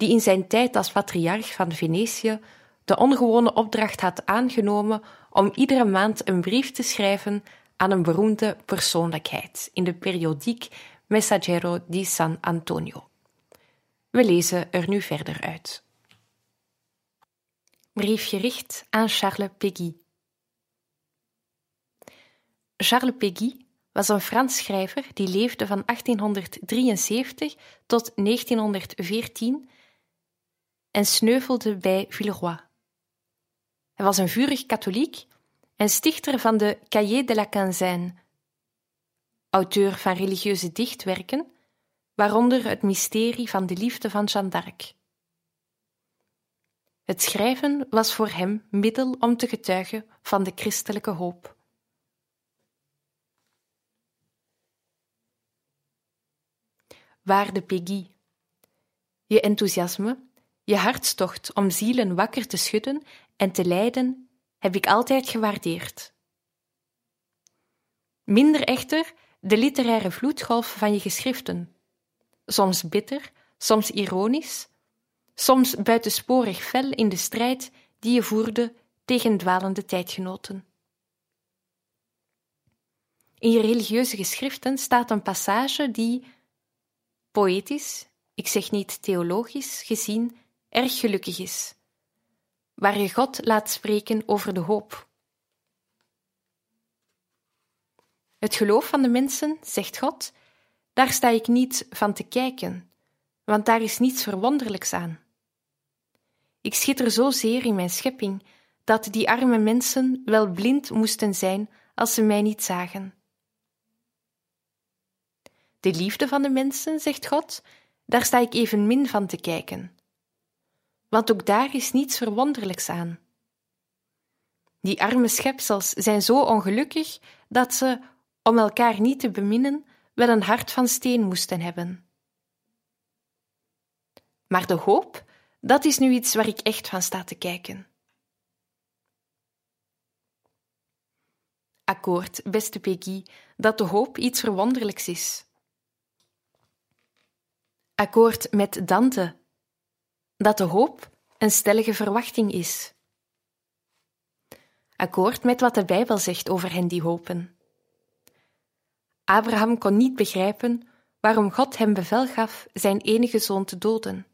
die in zijn tijd als patriarch van Venetië de ongewone opdracht had aangenomen om iedere maand een brief te schrijven aan een beroemde persoonlijkheid in de periodiek Messaggero di San Antonio. We lezen er nu verder uit. Brief gericht aan Charles Péguy. Charles Péguy was een Frans schrijver die leefde van 1873 tot 1914 en sneuvelde bij Villeroy. Hij was een vurig katholiek en stichter van de Cahiers de la Quinzaine, auteur van religieuze dichtwerken, waaronder het mysterie van de liefde van Jeanne d'Arc. Het schrijven was voor hem middel om te getuigen van de christelijke hoop. Waarde Peggy, je enthousiasme, je hartstocht om zielen wakker te schudden en te leiden, heb ik altijd gewaardeerd. Minder echter de literaire vloedgolf van je geschriften, soms bitter, soms ironisch, soms buitensporig fel in de strijd die je voerde tegen dwalende tijdgenoten. In je religieuze geschriften staat een passage die, poëtisch, ik zeg niet theologisch gezien, erg gelukkig is, waar je God laat spreken over de hoop. Het geloof van de mensen, zegt God, daar sta ik niet van te kijken, want daar is niets verwonderlijks aan. Ik schitter zozeer in mijn schepping dat die arme mensen wel blind moesten zijn als ze mij niet zagen. De liefde van de mensen, zegt God, daar sta ik evenmin van te kijken, want ook daar is niets verwonderlijks aan. Die arme schepsels zijn zo ongelukkig dat ze, om elkaar niet te beminnen, wel een hart van steen moesten hebben. Maar de hoop, dat is nu iets waar ik echt van sta te kijken. Akkoord, beste Peggy, dat de hoop iets verwonderlijks is. Akkoord met Dante, dat de hoop een stellige verwachting is. Akkoord met wat de Bijbel zegt over hen die hopen. Abraham kon niet begrijpen waarom God hem bevel gaf zijn enige zoon te doden.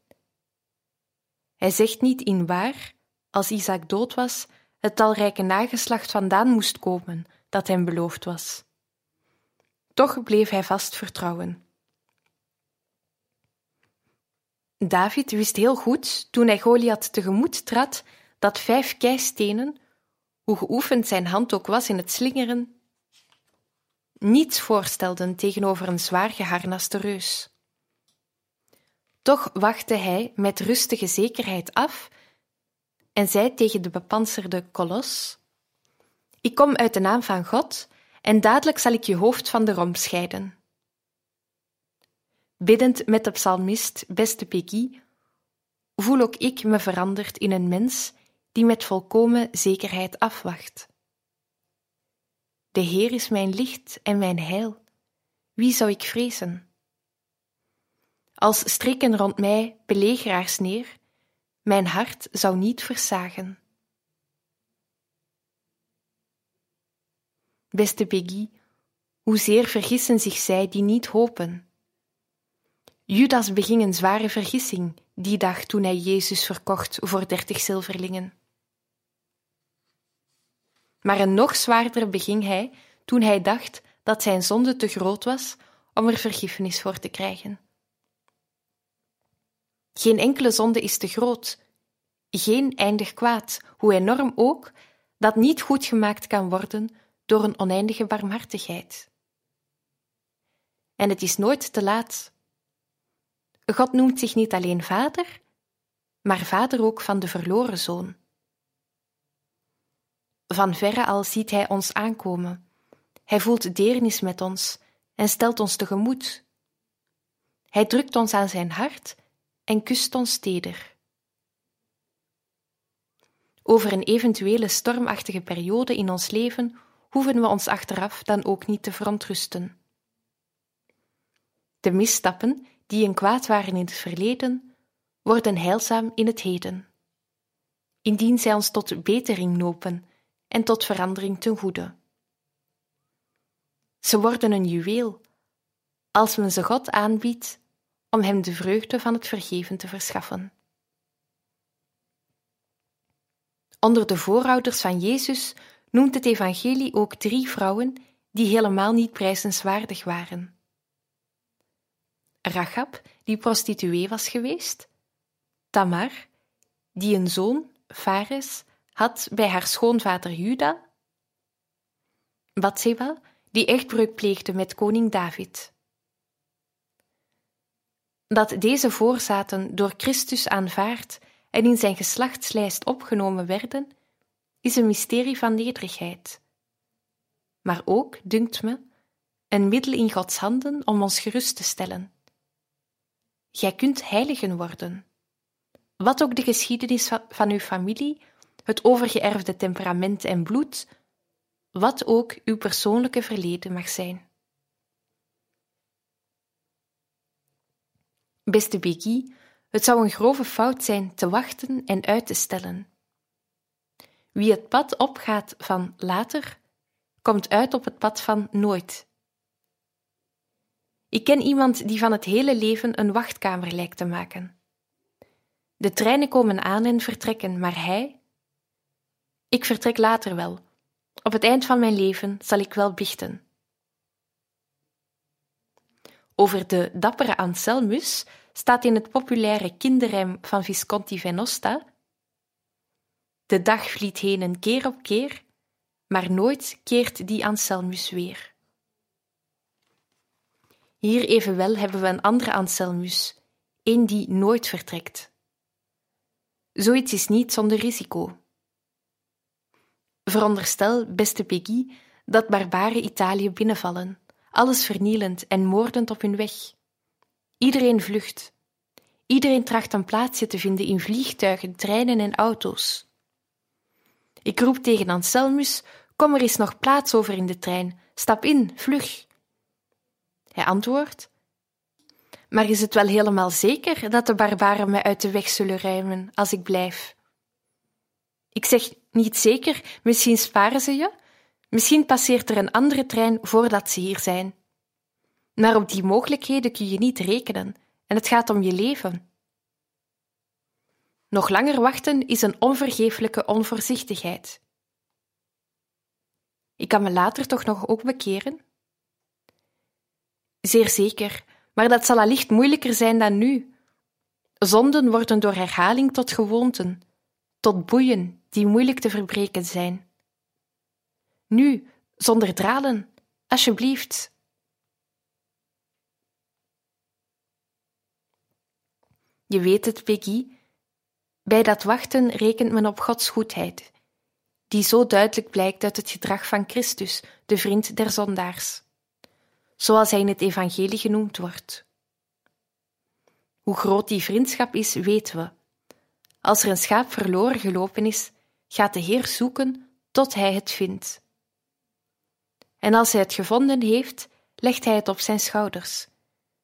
Hij zegt niet in waar, als Isaac dood was, het talrijke nageslacht vandaan moest komen dat hem beloofd was. Toch bleef hij vast vertrouwen. David wist heel goed, toen hij Goliath tegemoet trad, dat vijf keistenen, hoe geoefend zijn hand ook was in het slingeren, niets voorstelden tegenover een zwaar geharnaste reus. Toch wachtte hij met rustige zekerheid af en zei tegen de bepanserde kolos: Ik kom uit de naam van God en dadelijk zal ik je hoofd van de romp scheiden. Biddend met de psalmist, beste Peggy, voel ook ik me veranderd in een mens die met volkomen zekerheid afwacht. De Heer is mijn licht en mijn heil. Wie zou ik vrezen? Als strikken rond mij belegeraars neer, mijn hart zou niet versagen. Beste Peggy, hoezeer vergissen zich zij die niet hopen Judas beging een zware vergissing die dag toen hij Jezus verkocht voor dertig zilverlingen. maar een nog zwaarder beging hij toen hij dacht dat zijn zonde te groot was om er vergiffenis voor te krijgen. Geen enkele zonde is te groot, geen eindig kwaad, hoe enorm ook, dat niet goed gemaakt kan worden door een oneindige barmhartigheid. En het is nooit te laat. God noemt zich niet alleen vader, maar vader ook van de verloren zoon. Van verre al ziet hij ons aankomen. Hij voelt deernis met ons en stelt ons tegemoet. Hij drukt ons aan zijn hart en kust ons teder. Over een eventuele stormachtige periode in ons leven hoeven we ons achteraf dan ook niet te verontrusten. De misstappen die een kwaad waren in het verleden, worden heilzaam in het heden, indien zij ons tot betering nopen en tot verandering ten goede. Ze worden een juweel, als men ze God aanbiedt om hem de vreugde van het vergeven te verschaffen. Onder de voorouders van Jezus noemt het Evangelie ook drie vrouwen die helemaal niet prijzenswaardig waren. Rachab, die prostituee was geweest, Tamar, die een zoon, Fares, had bij haar schoonvader Juda, Bathseba, die echtbreuk pleegde met koning David. Dat deze voorzaten door Christus aanvaard en in zijn geslachtslijst opgenomen werden, is een mysterie van nederigheid. Maar ook, dunkt me, een middel in Gods handen om ons gerust te stellen. Gij kunt heiligen worden. Wat ook de geschiedenis van uw familie, het overgeërfde temperament en bloed, wat ook uw persoonlijke verleden mag zijn. Beste Biggie, het zou een grove fout zijn te wachten en uit te stellen. Wie het pad opgaat van later, komt uit op het pad van nooit. Ik ken iemand die van het hele leven een wachtkamer lijkt te maken. De treinen komen aan en vertrekken, maar hij. Ik vertrek later wel. Op het eind van mijn leven zal ik wel biechten. Over de dappere Anselmus staat in het populaire kinderrijm van Visconti Venosta De dag vliet heen en keer op keer, maar nooit keert die Anselmus weer. Hier evenwel hebben we een andere Anselmus, een die nooit vertrekt. Zoiets is niet zonder risico. Veronderstel, beste Peggy, dat barbaren Italië binnenvallen, alles vernielend en moordend op hun weg. Iedereen vlucht. Iedereen tracht een plaatsje te vinden in vliegtuigen, treinen en auto's. Ik roep tegen Anselmus: Kom, er is nog plaats over in de trein. Stap in, vlug. Hij antwoordt: Maar is het wel helemaal zeker dat de barbaren mij uit de weg zullen ruimen als ik blijf? Ik zeg niet zeker, misschien sparen ze je, misschien passeert er een andere trein voordat ze hier zijn. Maar op die mogelijkheden kun je niet rekenen, en het gaat om je leven. Nog langer wachten is een onvergeeflijke onvoorzichtigheid. Ik kan me later toch nog ook bekeren? Zeer zeker, maar dat zal allicht moeilijker zijn dan nu. Zonden worden door herhaling tot gewoonten, tot boeien die moeilijk te verbreken zijn. Nu, zonder dralen, alsjeblieft. Je weet het, Peggy. Bij dat wachten rekent men op Gods goedheid, die zo duidelijk blijkt uit het gedrag van Christus, de vriend der zondaars, zoals hij in het Evangelie genoemd wordt. Hoe groot die vriendschap is, weten we. Als er een schaap verloren gelopen is, gaat de Heer zoeken tot hij het vindt. En als hij het gevonden heeft, legt hij het op zijn schouders,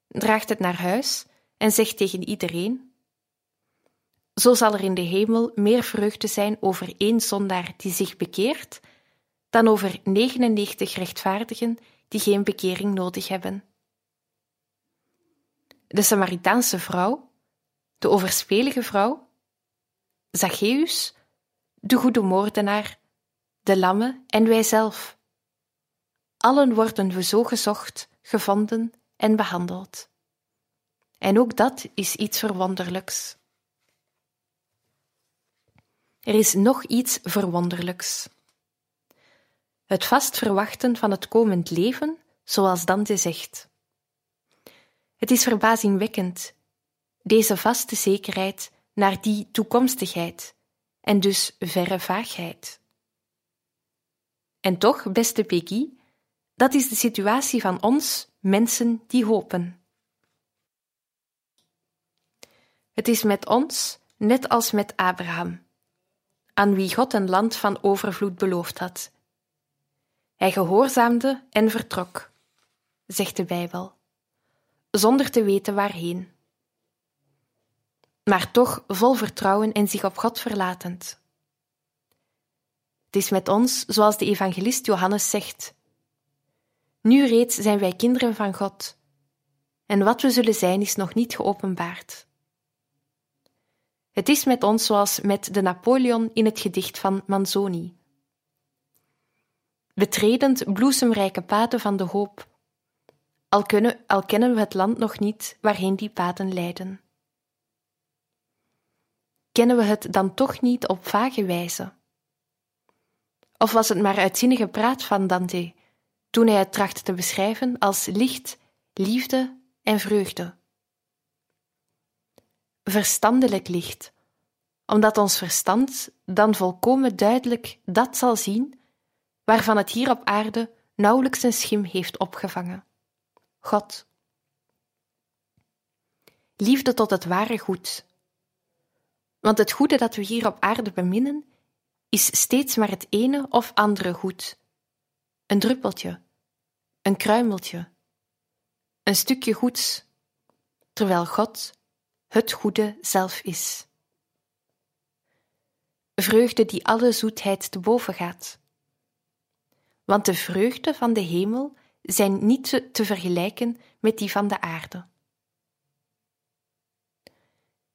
draagt het naar huis en zegt tegen iedereen: Zo zal er in de hemel meer vreugde zijn over één zondaar die zich bekeert, dan over 99 rechtvaardigen die geen bekering nodig hebben. De Samaritaanse vrouw, de overspelige vrouw, Zacchaeus, de goede moordenaar, de lammen en wij zelf. Allen worden we zo gezocht, gevonden en behandeld. En ook dat is iets verwonderlijks. Er is nog iets verwonderlijks. Het vast verwachten van het komend leven, zoals Dante zegt. Het is verbazingwekkend, deze vaste zekerheid naar die toekomstigheid en dus verre vaagheid. En toch, beste Peggy, dat is de situatie van ons, mensen die hopen. Het is met ons net als met Abraham, aan wie God een land van overvloed beloofd had. Hij gehoorzaamde en vertrok, zegt de Bijbel, zonder te weten waarheen. Maar toch vol vertrouwen en zich op God verlatend. Het is met ons zoals de evangelist Johannes zegt. Nu reeds zijn wij kinderen van God, en wat we zullen zijn is nog niet geopenbaard. Het is met ons zoals met de Napoleon in het gedicht van Manzoni. Betredend bloesemrijke paden van de hoop, al, al kennen we het land nog niet waarheen die paden leiden. Kennen we het dan toch niet op vage wijze? Of was het maar uitzinnige praat van Dante, toen hij het trachtte te beschrijven als licht, liefde en vreugde? Verstandelijk licht, omdat ons verstand dan volkomen duidelijk dat zal zien waarvan het hier op aarde nauwelijks een schim heeft opgevangen: God. Liefde tot het ware goed. Want het goede dat we hier op aarde beminnen, is steeds maar het ene of andere goed. Een druppeltje, een kruimeltje, een stukje goeds, terwijl God het goede zelf is. Vreugde die alle zoetheid te boven gaat. Want de vreugde van de hemel zijn niet te, vergelijken met die van de aarde.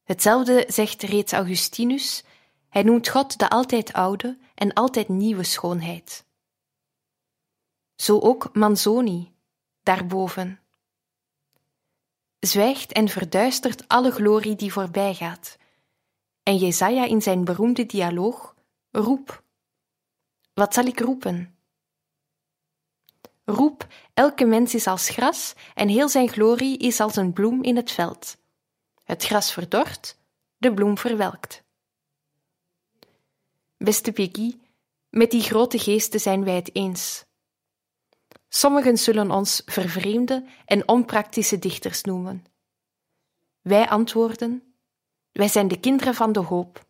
Hetzelfde zegt reeds Augustinus hij noemt God de altijd oude en altijd nieuwe schoonheid. Zo ook Manzoni, daarboven. Zwijgt en verduistert alle glorie die voorbij gaat. En Jesaja in zijn beroemde dialoog: Roep. Wat zal ik roepen? Roep, elke mens is als gras en heel zijn glorie is als een bloem in het veld. Het gras verdort, de bloem verwelkt. Beste Peggy, met die grote geesten zijn wij het eens. Sommigen zullen ons vervreemde en onpraktische dichters noemen. Wij antwoorden: Wij zijn de kinderen van de hoop.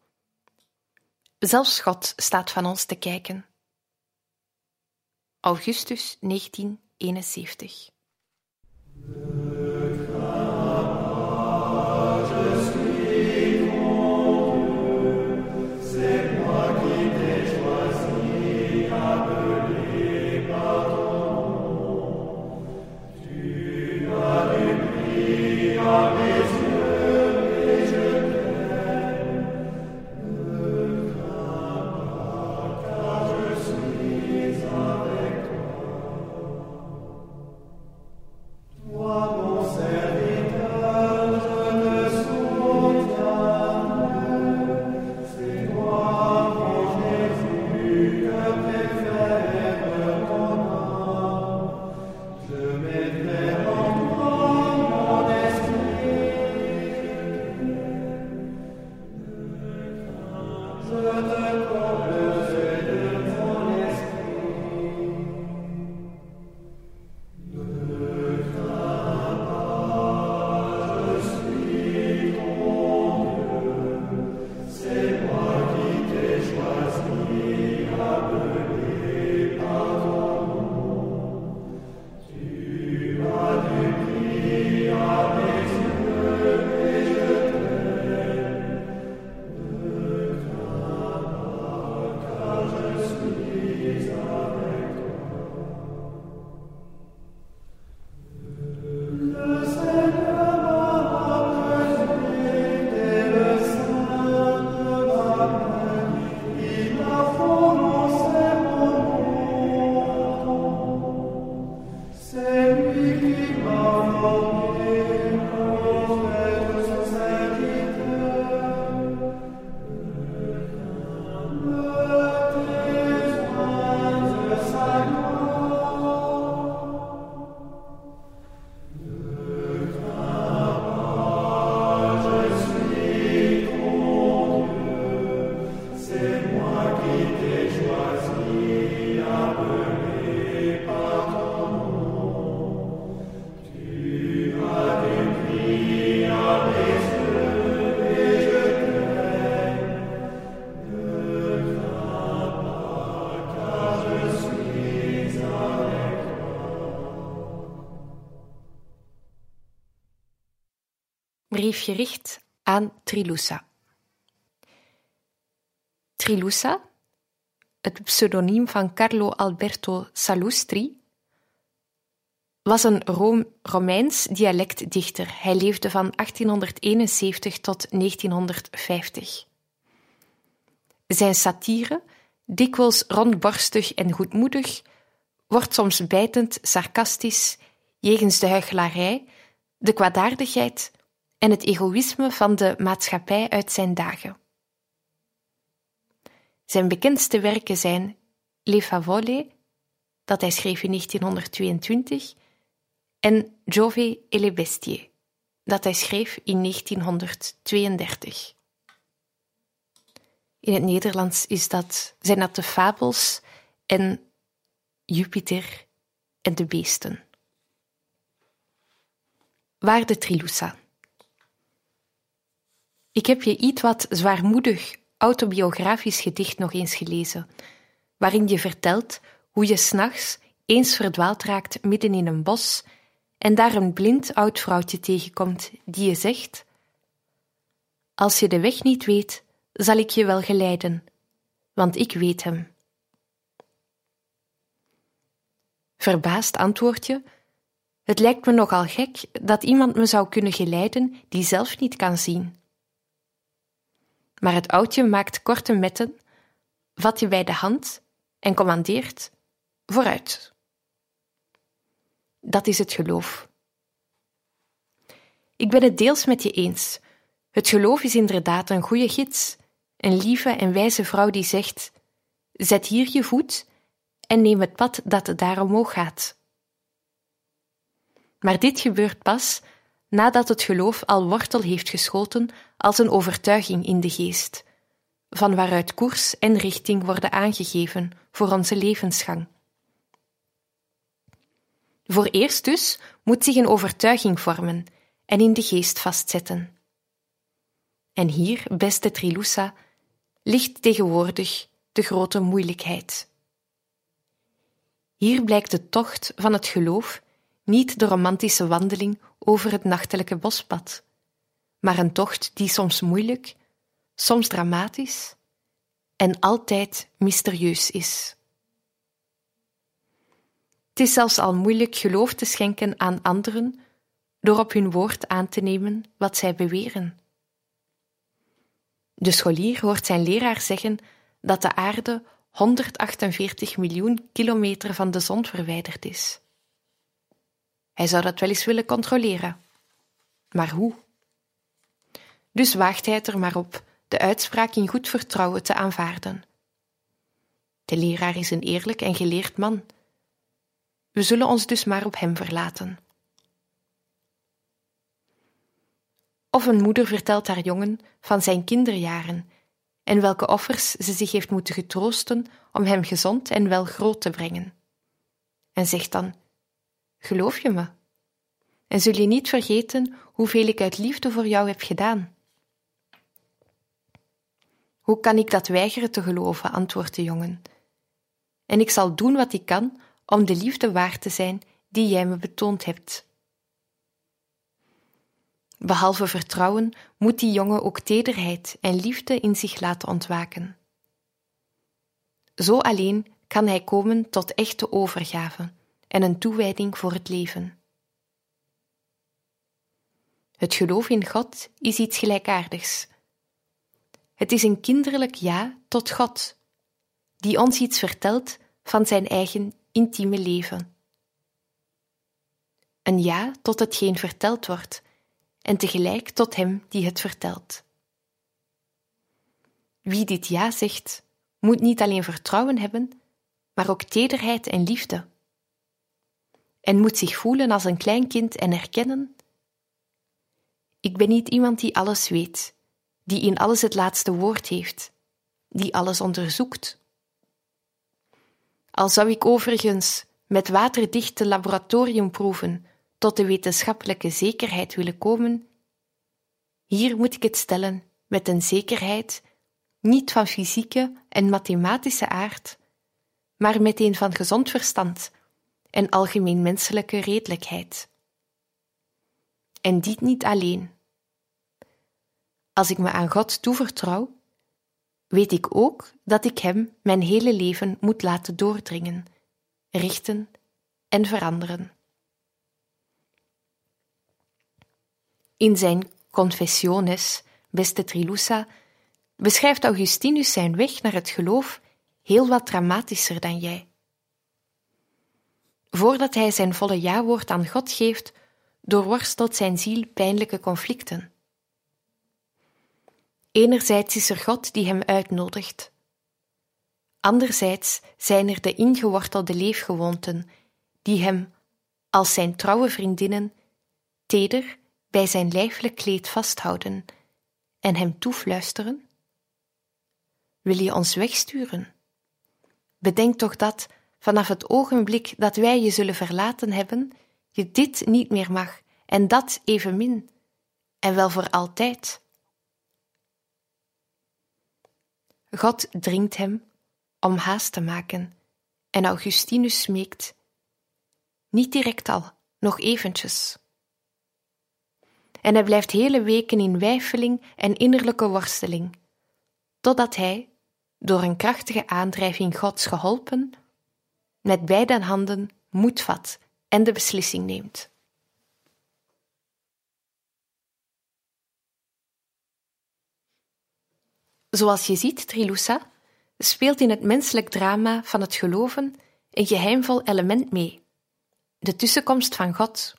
Zelfs God staat van ons te kijken. Augustus 1971 gericht aan Trilussa. Trilussa, het pseudoniem van Carlo Alberto Salustri, was een Romeins dialectdichter. Hij leefde van 1871 tot 1950. Zijn satire, dikwijls rondborstig en goedmoedig, wordt soms bijtend sarcastisch jegens de huichelarij, de kwaadaardigheid en het egoïsme van de maatschappij uit zijn dagen. Zijn bekendste werken zijn Le Favole, dat hij schreef in 1922, en Giove e le Bestie, dat hij schreef in 1932. In het Nederlands is dat, zijn dat de fabels en Jupiter en de beesten. Waarde Trilussa. Ik heb je iets wat zwaarmoedig autobiografisch gedicht nog eens gelezen, waarin je vertelt hoe je s'nachts eens verdwaald raakt midden in een bos en daar een blind oud vrouwtje tegenkomt die je zegt: Als je de weg niet weet, zal ik je wel geleiden, want ik weet hem. Verbaasd antwoord je: Het lijkt me nogal gek dat iemand me zou kunnen geleiden die zelf niet kan zien. Maar het oudje maakt korte metten, vat je bij de hand en commandeert: vooruit. Dat is het geloof. Ik ben het deels met je eens. Het geloof is inderdaad een goede gids, een lieve en wijze vrouw die zegt: Zet hier je voet en neem het pad dat daar omhoog gaat. Maar dit gebeurt pas nadat het geloof al wortel heeft geschoten als een overtuiging in de geest, van waaruit koers en richting worden aangegeven voor onze levensgang. Voor eerst dus moet zich een overtuiging vormen en in de geest vastzetten. En hier, beste Trilussa, ligt tegenwoordig de grote moeilijkheid. Hier blijkt de tocht van het geloof niet de romantische wandeling over het nachtelijke bospad, maar een tocht die soms moeilijk, soms dramatisch en altijd mysterieus is. Het is zelfs al moeilijk geloof te schenken aan anderen door op hun woord aan te nemen wat zij beweren. De scholier hoort zijn leraar zeggen dat de aarde 148 miljoen kilometer van de zon verwijderd is. Hij zou dat wel eens willen controleren. Maar hoe? Dus waagt hij het er maar op de uitspraak in goed vertrouwen te aanvaarden. De leraar is een eerlijk en geleerd man. We zullen ons dus maar op hem verlaten. Of een moeder vertelt haar jongen van zijn kinderjaren en welke offers ze zich heeft moeten getroosten om hem gezond en wel groot te brengen. En zegt dan: Geloof je me? En zul je niet vergeten hoeveel ik uit liefde voor jou heb gedaan? Hoe kan ik dat weigeren te geloven? antwoordt de jongen. En ik zal doen wat ik kan om de liefde waar te zijn die jij me betoond hebt. Behalve vertrouwen moet die jongen ook tederheid en liefde in zich laten ontwaken. Zo alleen kan hij komen tot echte overgave en een toewijding voor het leven. Het geloof in God is iets gelijkaardigs. Het is een kinderlijk ja tot God, die ons iets vertelt van zijn eigen intieme leven. Een ja tot hetgeen verteld wordt en tegelijk tot hem die het vertelt. Wie dit ja zegt, moet niet alleen vertrouwen hebben, maar ook tederheid en liefde. En moet zich voelen als een klein kind en erkennen: Ik ben niet iemand die alles weet, die in alles het laatste woord heeft, die alles onderzoekt. Al zou ik overigens met waterdichte laboratoriumproeven tot de wetenschappelijke zekerheid willen komen, hier moet ik het stellen met een zekerheid niet van fysieke en mathematische aard, maar met een van gezond verstand en algemeen menselijke redelijkheid. En dit niet alleen, als ik me aan God toevertrouw, weet ik ook dat ik Hem mijn hele leven moet laten doordringen, richten en veranderen. In zijn Confessiones, beste Trilussa, beschrijft Augustinus zijn weg naar het geloof heel wat dramatischer dan jij. Voordat hij zijn volle ja-woord aan God geeft, doorworstelt zijn ziel pijnlijke conflicten. Enerzijds is er God die hem uitnodigt. Anderzijds zijn er de ingewortelde leefgewoonten die hem, als zijn trouwe vriendinnen, teder bij zijn lijfelijk kleed vasthouden en hem toefluisteren? Wil je ons wegsturen? Bedenk toch dat, vanaf het ogenblik dat wij je zullen verlaten hebben, je dit niet meer mag en dat evenmin, en wel voor altijd. God dringt hem om haast te maken, en Augustinus smeekt: Niet direct al, nog eventjes. En hij blijft hele weken in weifeling en innerlijke worsteling, totdat hij, door een krachtige aandrijving Gods geholpen, met beide handen moed vat en de beslissing neemt. Zoals je ziet, Trilussa, speelt in het menselijk drama van het geloven een geheimvol element mee: de tussenkomst van God.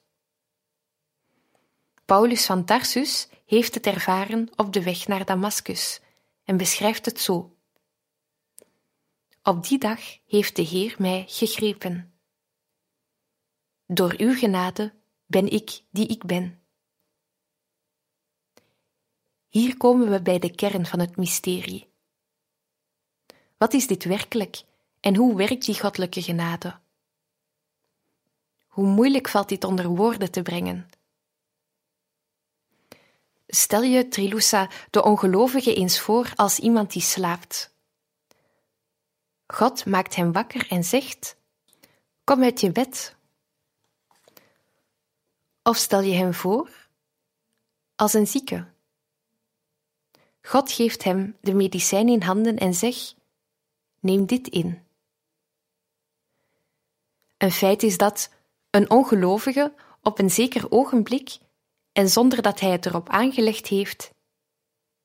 Paulus van Tarsus heeft het ervaren op de weg naar Damascus en beschrijft het zo. Op die dag heeft de Heer mij gegrepen. Door uw genade ben ik die ik ben. Hier komen we bij de kern van het mysterie. Wat is dit werkelijk en hoe werkt die goddelijke genade? Hoe moeilijk valt dit onder woorden te brengen? Stel je, Trilussa, de ongelovige eens voor als iemand die slaapt. God maakt hem wakker en zegt: Kom uit je bed. Of stel je hem voor als een zieke. God geeft hem de medicijn in handen en zegt: Neem dit in. Een feit is dat een ongelovige op een zeker ogenblik en zonder dat hij het erop aangelegd heeft,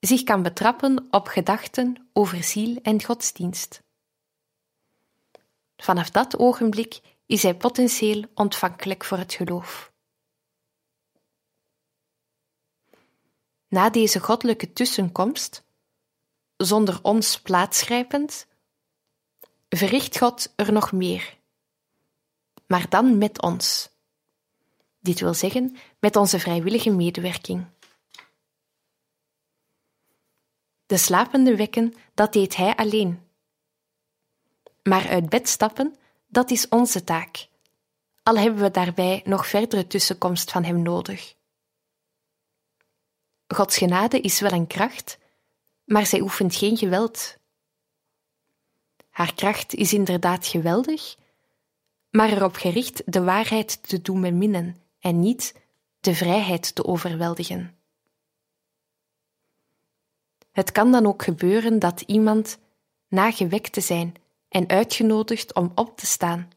zich kan betrappen op gedachten over ziel en godsdienst. Vanaf dat ogenblik is hij potentieel ontvankelijk voor het geloof. Na deze goddelijke tussenkomst, zonder ons plaatsgrijpend, verricht God er nog meer, maar dan met ons dit wil zeggen met onze vrijwillige medewerking. De slapende wekken, dat deed hij alleen. Maar uit bed stappen, dat is onze taak, al hebben we daarbij nog verdere tussenkomst van hem nodig. Gods genade is wel een kracht, maar zij oefent geen geweld. Haar kracht is inderdaad geweldig, maar erop gericht de waarheid te doen beminnen en niet de vrijheid te overweldigen. Het kan dan ook gebeuren dat iemand, na gewekt te zijn en uitgenodigd om op te staan,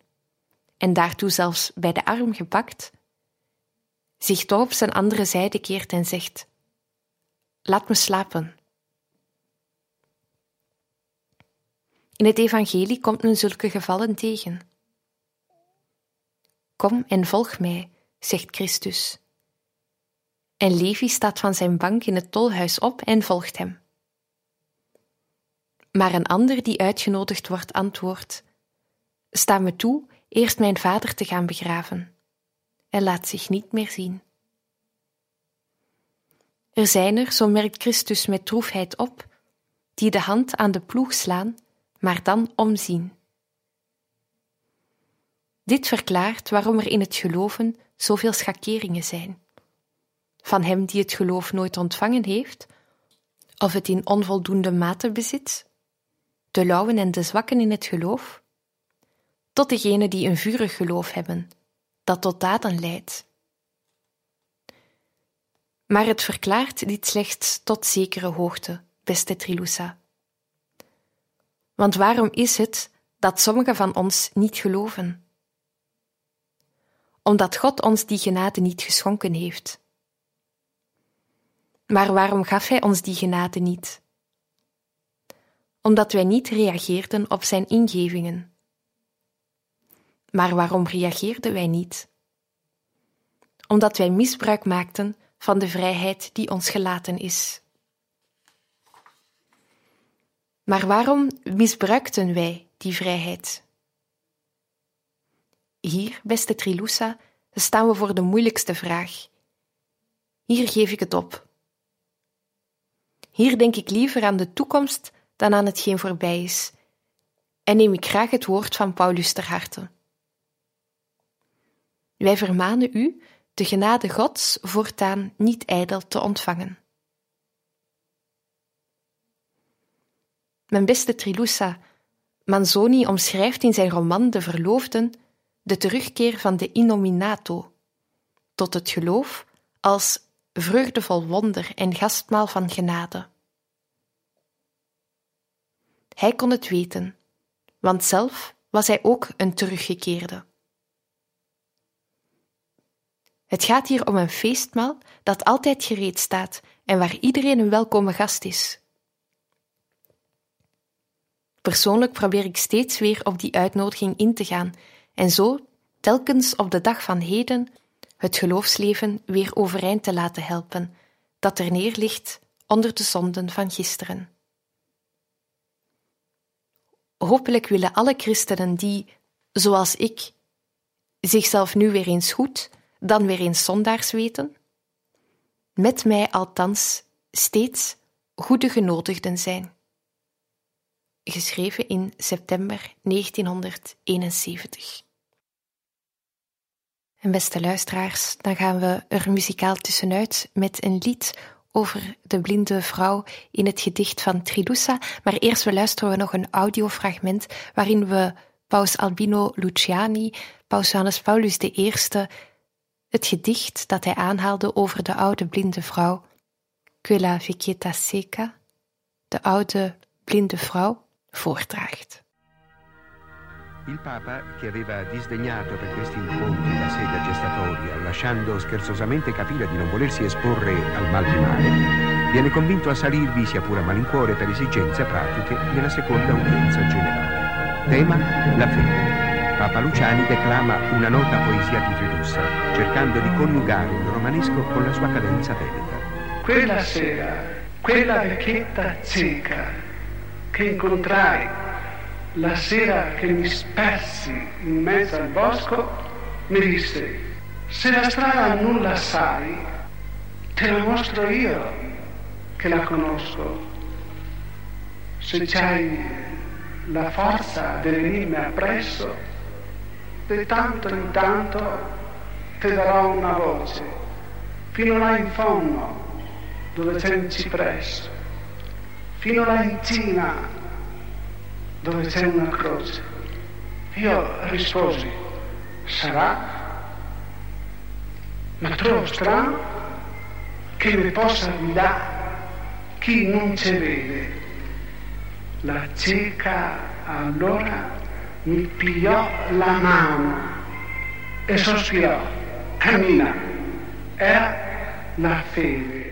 en daartoe zelfs bij de arm gepakt, zich toch op zijn andere zijde keert en zegt: Laat me slapen. In het Evangelie komt men zulke gevallen tegen. Kom en volg mij, zegt Christus. En Levi staat van zijn bank in het tolhuis op en volgt hem. Maar een ander die uitgenodigd wordt, antwoordt: Sta me toe eerst mijn vader te gaan begraven. En laat zich niet meer zien. Er zijn er, zo merkt Christus met droefheid op, die de hand aan de ploeg slaan, maar dan omzien. Dit verklaart waarom er in het geloven zoveel schakeringen zijn. Van hem die het geloof nooit ontvangen heeft, of het in onvoldoende mate bezit, de lauwen en de zwakken in het geloof, tot degenen die een vurig geloof hebben, dat tot daden leidt. Maar het verklaart dit slechts tot zekere hoogte, beste Trilusa. Want waarom is het dat sommigen van ons niet geloven? Omdat God ons die genade niet geschonken heeft. Maar waarom gaf Hij ons die genade niet? Omdat wij niet reageerden op Zijn ingevingen. Maar waarom reageerden wij niet? Omdat wij misbruik maakten van de vrijheid die ons gelaten is. Maar waarom misbruikten wij die vrijheid? Hier, beste Trilusa, staan we voor de moeilijkste vraag. Hier geef ik het op. Hier denk ik liever aan de toekomst dan aan hetgeen voorbij is, en neem ik graag het woord van Paulus ter harte. Wij vermanen u de genade Gods voortaan niet ijdel te ontvangen. Mijn beste Trilusa, Manzoni omschrijft in zijn roman De Verloofden de terugkeer van de Innominato tot het geloof als vreugdevol wonder en gastmaal van genade. Hij kon het weten, want zelf was hij ook een teruggekeerde. Het gaat hier om een feestmaal dat altijd gereed staat en waar iedereen een welkome gast is. Persoonlijk probeer ik steeds weer op die uitnodiging in te gaan en zo, telkens op de dag van heden, het geloofsleven weer overeind te laten helpen, dat er neer ligt onder de zonden van gisteren. Hopelijk willen alle christenen die, zoals ik, zichzelf nu weer eens goed, dan weer eens zondaars weten, met mij althans steeds goede genodigden zijn. Geschreven in september 1971. En beste luisteraars, dan gaan we er muzikaal tussenuit met een lied over de blinde vrouw in het gedicht van Tridusa. Maar eerst we luisteren we nog een audiofragment waarin we Paus Albino Luciani, Paus Johannes Paulus I, het gedicht dat hij aanhaalde over de oude blinde vrouw, Quella vecchietta seca, de oude blinde vrouw, voordraagt. Il Papa, che aveva disdegnato per questi incontri la sede gestatoria, lasciando scherzosamente capire di non volersi esporre al mal di male, viene convinto a salirvi, sia pure a malincuore, per esigenze pratiche, nella seconda udienza generale. Tema la fede. Papa Luciani declama una nota poesia di Trilussa, cercando di coniugare il romanesco con la sua cadenza veneta. Quella sera, quella vecchietta cieca che incontrai la sera che mi spersi in mezzo al bosco, mi disse, se la strada non la sai, te la mostro io che la conosco. Se c'hai la forza di venirmi appresso, di tanto in tanto ti darò una voce, fino là in fondo, dove c'è un cipresso, fino là in cima, dove c'è una croce. Io risposi, sarà, ma trovo strano che mi possa guidare chi non ci vede. La cieca allora mi pigliò la mano e sospirò, cammina, era la fede.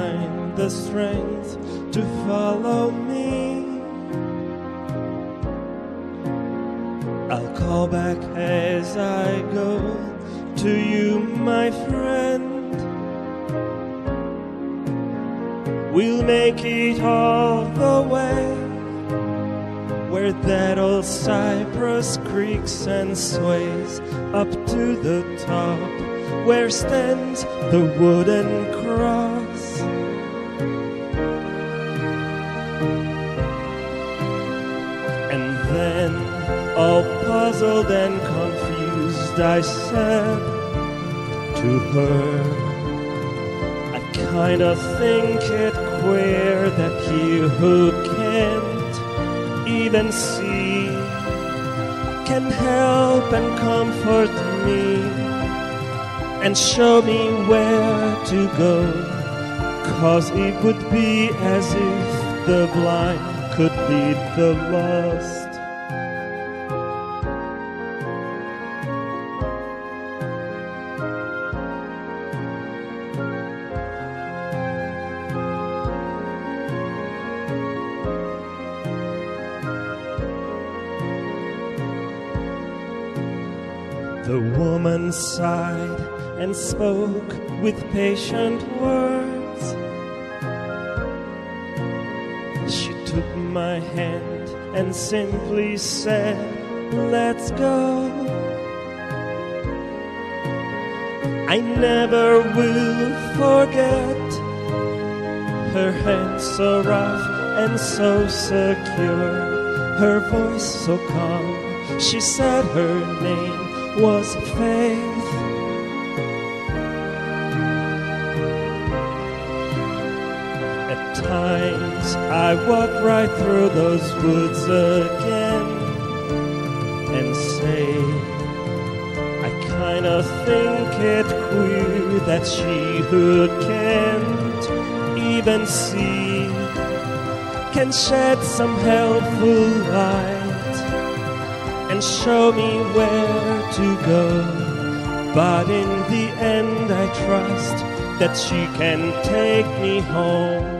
find the strength to follow me. I'll call back as I go to you, my friend. We'll make it all the way where that old cypress creaks and sways up to the top where stands the wooden cross. Puzzled and confused, I said to her, I kinda think it queer that you who can't even see can help and comfort me and show me where to go. Cause it would be as if the blind could lead the lost. Spoke with patient words. She took my hand and simply said, Let's go. I never will forget her hand so rough and so secure, her voice so calm. She said her name was Faith. I walk right through those woods again and say, I kinda think it queer that she who can't even see can shed some helpful light and show me where to go. But in the end, I trust that she can take me home.